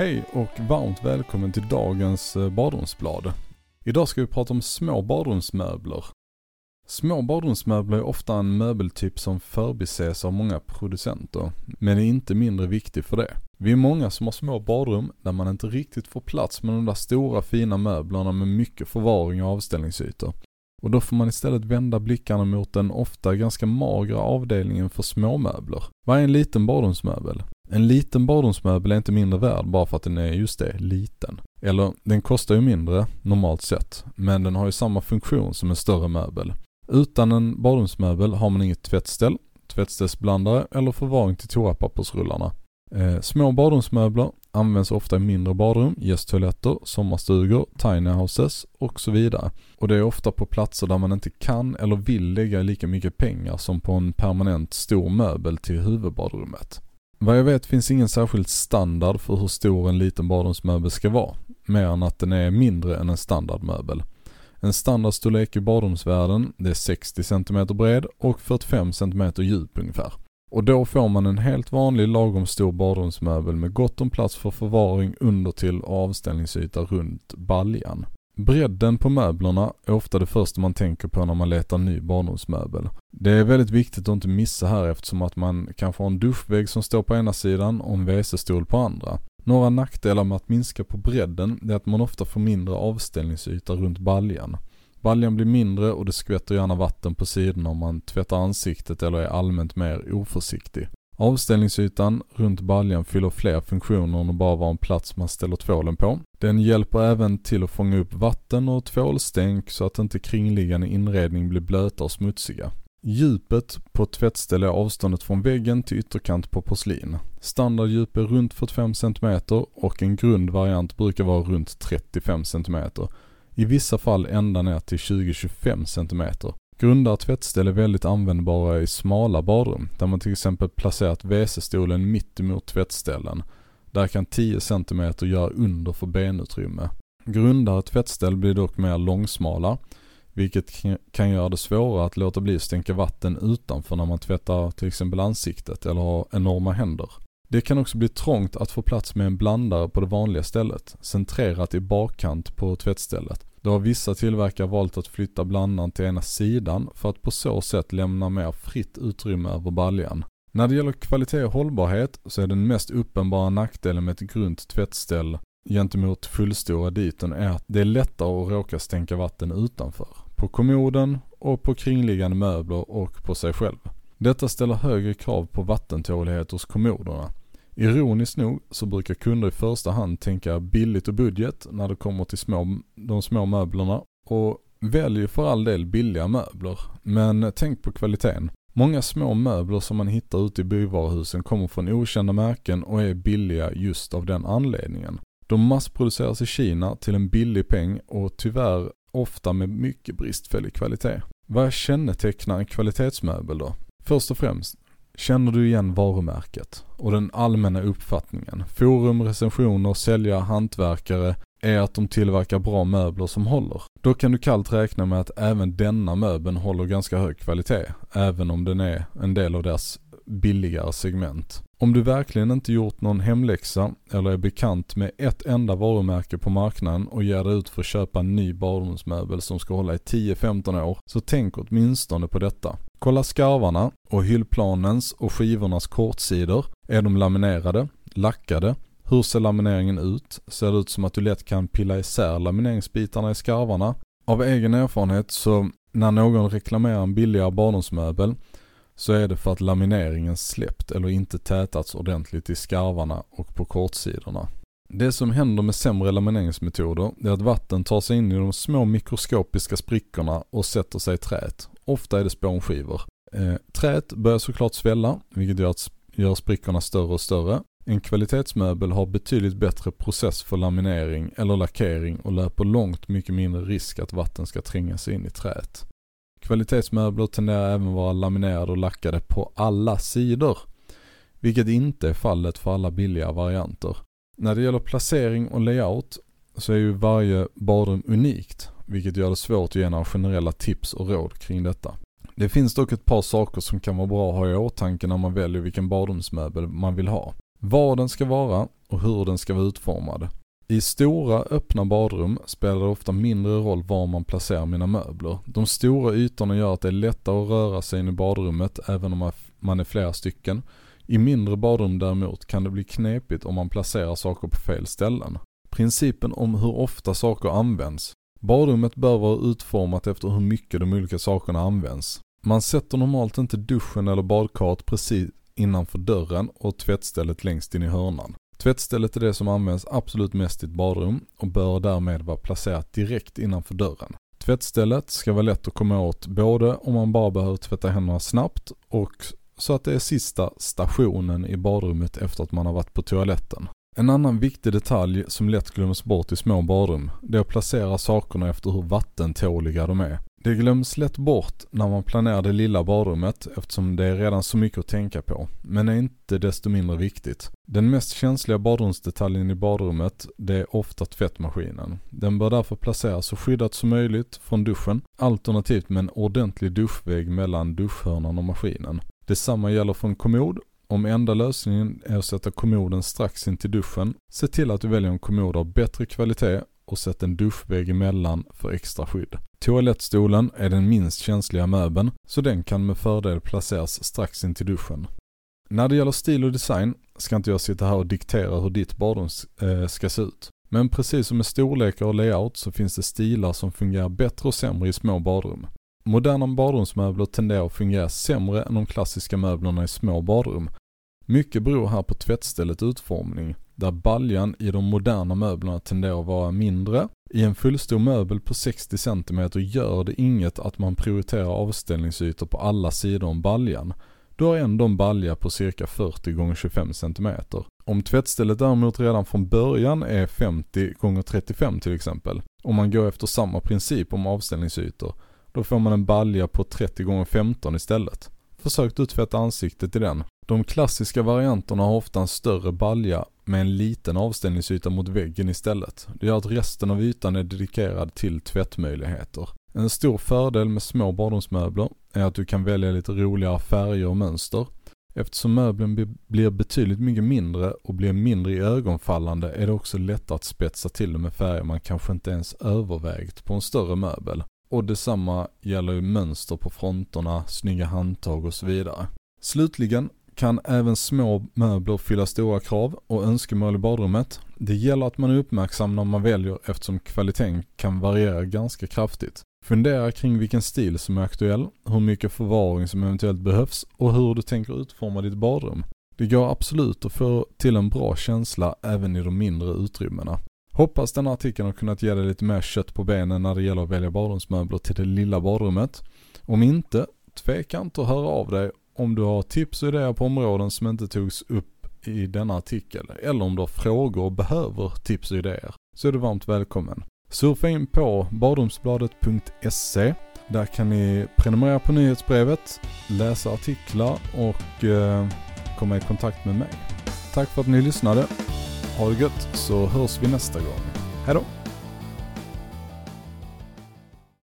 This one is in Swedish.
Hej och varmt välkommen till dagens eh, badrumsblad. Idag ska vi prata om små badrumsmöbler. Små badrumsmöbler är ofta en möbeltyp som förbises av många producenter, men är inte mindre viktig för det. Vi är många som har små badrum där man inte riktigt får plats med de där stora fina möblerna med mycket förvaring och avställningsytor. Och då får man istället vända blickarna mot den ofta ganska magra avdelningen för småmöbler. Vad är en liten badrumsmöbel? En liten badrumsmöbel är inte mindre värd bara för att den är just det, liten. Eller, den kostar ju mindre normalt sett, men den har ju samma funktion som en större möbel. Utan en badrumsmöbel har man inget tvättställ, tvättställsblandare eller förvaring till toapappersrullarna. Eh, små badrumsmöbler används ofta i mindre badrum, gästtoaletter, sommarstugor, tiny houses och så vidare. Och det är ofta på platser där man inte kan eller vill lägga lika mycket pengar som på en permanent stor möbel till huvudbadrummet. Vad jag vet finns ingen särskild standard för hur stor en liten badrumsmöbel ska vara, mer än att den är mindre än en standardmöbel. En standardstorlek i badrumsvärlden, det är 60 cm bred och 45 cm djup ungefär. Och då får man en helt vanlig lagom stor badrumsmöbel med gott om plats för förvaring under till och avställningsyta runt baljan. Bredden på möblerna är ofta det första man tänker på när man letar ny barndomsmöbel. Det är väldigt viktigt att inte missa här eftersom att man kanske har en duschvägg som står på ena sidan och en WC-stol på andra. Några nackdelar med att minska på bredden är att man ofta får mindre avställningsyta runt baljan. Baljan blir mindre och det skvätter gärna vatten på sidorna om man tvättar ansiktet eller är allmänt mer oförsiktig. Avställningsytan runt baljan fyller fler funktioner än att bara vara en plats man ställer tvålen på. Den hjälper även till att fånga upp vatten och tvålstänk så att inte kringliggande inredning blir blöta och smutsiga. Djupet på ett tvättställe är avståndet från väggen till ytterkant på porslin. Standarddjup är runt 45 cm och en grundvariant brukar vara runt 35 cm. I vissa fall ända ner till 20-25 cm. Grunda tvättställ är väldigt användbara i smala badrum, där man till exempel placerat WC-stolen mitt emot tvättställen. Där kan 10 cm göra under för benutrymme. Grundare tvättställ blir dock mer långsmala, vilket kan göra det svårare att låta bli att stänka vatten utanför när man tvättar till exempel ansiktet eller har enorma händer. Det kan också bli trångt att få plats med en blandare på det vanliga stället, centrerat i bakkant på tvättstället. Då har vissa tillverkare valt att flytta blandaren till ena sidan för att på så sätt lämna mer fritt utrymme över baljan. När det gäller kvalitet och hållbarhet så är den mest uppenbara nackdelen med ett grunt tvättställ gentemot fullstora diton är att det är lättare att råka stänka vatten utanför. På kommoden och på kringliggande möbler och på sig själv. Detta ställer högre krav på vattentålighet hos kommoderna. Ironiskt nog så brukar kunder i första hand tänka billigt och budget när det kommer till små, de små möblerna och väljer för all del billiga möbler. Men tänk på kvaliteten. Många små möbler som man hittar ute i byvaruhusen kommer från okända märken och är billiga just av den anledningen. De massproduceras i Kina till en billig peng och tyvärr ofta med mycket bristfällig kvalitet. Vad kännetecknar en kvalitetsmöbel då? Först och främst, Känner du igen varumärket och den allmänna uppfattningen? Forum, recensioner, säljare, hantverkare är att de tillverkar bra möbler som håller. Då kan du kallt räkna med att även denna möbeln håller ganska hög kvalitet, även om den är en del av deras billigare segment. Om du verkligen inte gjort någon hemläxa eller är bekant med ett enda varumärke på marknaden och ger dig ut för att köpa en ny badrumsmöbel som ska hålla i 10-15 år, så tänk åtminstone på detta. Kolla skarvarna och hyllplanens och skivornas kortsidor. Är de laminerade? Lackade? Hur ser lamineringen ut? Ser det ut som att du lätt kan pilla isär lamineringsbitarna i skarvarna? Av egen erfarenhet så när någon reklamerar en billigare barndomsmöbel, så är det för att lamineringen släppt eller inte tätats ordentligt i skarvarna och på kortsidorna. Det som händer med sämre lamineringsmetoder är att vatten tar sig in i de små mikroskopiska sprickorna och sätter sig i träet. Ofta är det spånskivor. Eh, träet börjar såklart svälla, vilket gör, att, gör sprickorna större och större. En kvalitetsmöbel har betydligt bättre process för laminering eller lackering och löper långt mycket mindre risk att vatten ska tränga sig in i träet. Kvalitetsmöbler tenderar även vara laminerade och lackade på alla sidor, vilket inte är fallet för alla billiga varianter. När det gäller placering och layout så är ju varje badrum unikt, vilket gör det svårt att ge några generella tips och råd kring detta. Det finns dock ett par saker som kan vara bra att ha i åtanke när man väljer vilken badrumsmöbel man vill ha. Vad den ska vara och hur den ska vara utformad. I stora öppna badrum spelar det ofta mindre roll var man placerar mina möbler. De stora ytorna gör att det är lättare att röra sig in i badrummet även om man är flera stycken. I mindre badrum däremot kan det bli knepigt om man placerar saker på fel ställen. Principen om hur ofta saker används. Badrummet bör vara utformat efter hur mycket de olika sakerna används. Man sätter normalt inte duschen eller badkaret precis innanför dörren och tvättstället längst in i hörnan. Tvättstället är det som används absolut mest i ett badrum och bör därmed vara placerat direkt innanför dörren. Tvättstället ska vara lätt att komma åt både om man bara behöver tvätta händerna snabbt och så att det är sista stationen i badrummet efter att man har varit på toaletten. En annan viktig detalj som lätt glöms bort i små badrum, det är att placera sakerna efter hur vattentåliga de är. Det glöms lätt bort när man planerar det lilla badrummet eftersom det är redan så mycket att tänka på, men är inte desto mindre viktigt. Den mest känsliga badrumsdetaljen i badrummet, det är ofta tvättmaskinen. Den bör därför placeras så skyddat som möjligt från duschen, alternativt med en ordentlig duschvägg mellan duschhörnan och maskinen. Detsamma gäller för en kommod om enda lösningen är att sätta kommoden strax in till duschen, se till att du väljer en kommod av bättre kvalitet och sätt en duschvägg emellan för extra skydd. Toalettstolen är den minst känsliga möbeln, så den kan med fördel placeras strax in till duschen. När det gäller stil och design ska inte jag sitta här och diktera hur ditt badrum eh, ska se ut. Men precis som med storlekar och layout så finns det stilar som fungerar bättre och sämre i små badrum. Moderna badrumsmöbler tenderar att fungera sämre än de klassiska möblerna i små badrum. Mycket beror här på tvättställets utformning, där baljan i de moderna möblerna tenderar att vara mindre. I en fullstor möbel på 60 cm gör det inget att man prioriterar avställningsytor på alla sidor om baljan. Du har ändå en balja på cirka 40 x 25 cm. Om tvättstället däremot redan från början är 50 x 35 till exempel, om man går efter samma princip om avställningsytor, då får man en balja på 30 x 15 istället. Försök du tvätta ansiktet i den. De klassiska varianterna har ofta en större balja med en liten avställningsyta mot väggen istället. Det gör att resten av ytan är dedikerad till tvättmöjligheter. En stor fördel med små badrumsmöbler är att du kan välja lite roligare färger och mönster. Eftersom möblen blir betydligt mycket mindre och blir mindre i ögonfallande är det också lättare att spetsa till det med färger man kanske inte ens övervägt på en större möbel. Och detsamma gäller ju mönster på fronterna, snygga handtag och så vidare. Slutligen kan även små möbler fylla stora krav och önskemål i badrummet. Det gäller att man är uppmärksam när man väljer eftersom kvaliteten kan variera ganska kraftigt. Fundera kring vilken stil som är aktuell, hur mycket förvaring som eventuellt behövs och hur du tänker utforma ditt badrum. Det går absolut att få till en bra känsla även i de mindre utrymmena. Hoppas denna artikeln har kunnat ge dig lite mer kött på benen när det gäller att välja badrumsmöbler till det lilla badrummet. Om inte, tveka inte att höra av dig om du har tips och idéer på områden som inte togs upp i denna artikel. Eller om du har frågor och behöver tips och idéer. Så är du varmt välkommen. Surfa in på badrumsbladet.se. Där kan ni prenumerera på nyhetsbrevet, läsa artiklar och eh, komma i kontakt med mig. Tack för att ni lyssnade. Ha det gött så hörs vi nästa gång. Hejdå!